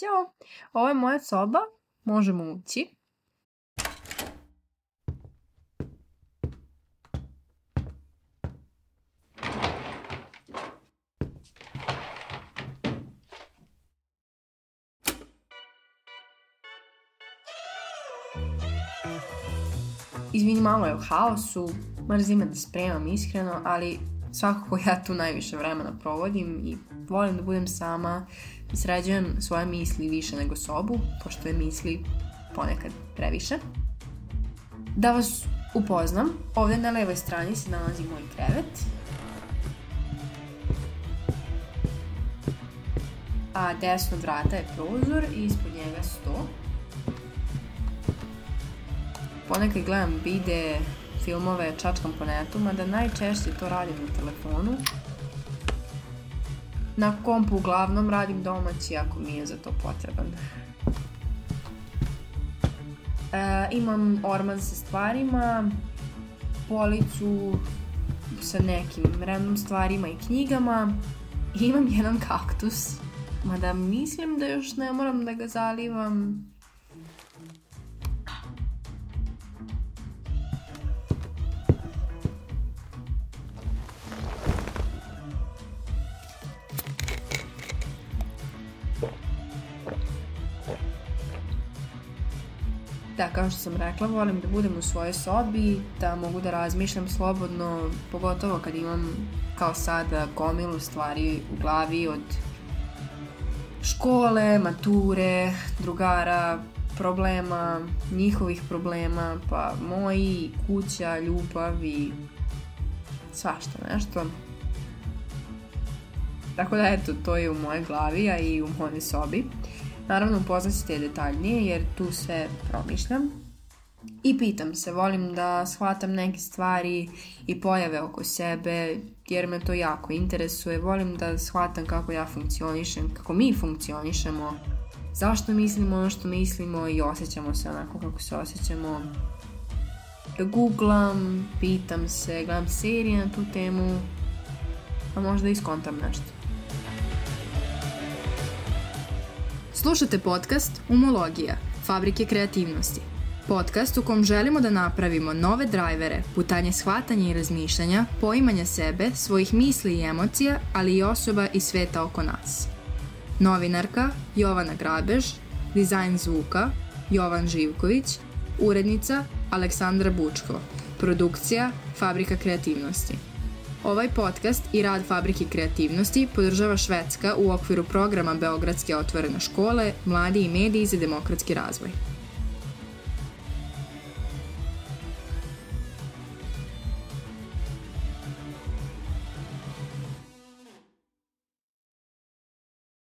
Ćao, ovo je moja soba, možemo ući. Izvini, malo je u haosu, mrzim da spremam iskreno, ali Svakako ja tu najviše vremena provodim i volim da budem sama i da sređujem svoje misli više nego sobu, pošto je misli ponekad previše. Da vas upoznam, ovde na levoj strani se nalazi moj krevet. A desno od vrata je prozor i ispod njega sto. Ponekad gledam vide filmove čačkam po netu, mada najčešće to radim na telefonu. Na kompu uglavnom radim domaći ako mi je za to potreban. E, imam orman sa stvarima, policu sa nekim random stvarima i knjigama i imam jedan kaktus. Mada mislim da još ne moram da ga zalivam Da, kao što sam rekla, volim da budem u svojoj sobi, da mogu da razmišljam slobodno, pogotovo kad imam kao sada gomilu stvari u glavi od škole, mature, drugara, problema, njihovih problema, pa moji, kuća, ljubav i svašta nešto. Tako da eto, to je u mojoj glavi, a i u mojoj sobi. Naravno, upoznaćete je detaljnije jer tu sve promišljam. I pitam se, volim da shvatam neke stvari i pojave oko sebe, jer me to jako interesuje. Volim da shvatam kako ja funkcionišem, kako mi funkcionišemo, zašto mislimo ono što mislimo i osjećamo se onako kako se osjećamo. Da googlam, pitam se, gledam serije na tu temu, a pa možda i skontam nešto. Slušate podcast Umologija, fabrike kreativnosti. Podcast u kom želimo da napravimo nove drajvere, putanje shvatanja i razmišljanja, poimanja sebe, svojih misli i emocija, ali i osoba i sveta oko nas. Novinarka Jovana Grabež, dizajn zvuka Jovan Živković, urednica Aleksandra Bučko, produkcija Fabrika kreativnosti. Ovaj podcast i rad Fabrike kreativnosti podržava Švedska u okviru programa Beogradske otvorene škole, mladi i mediji za demokratski razvoj.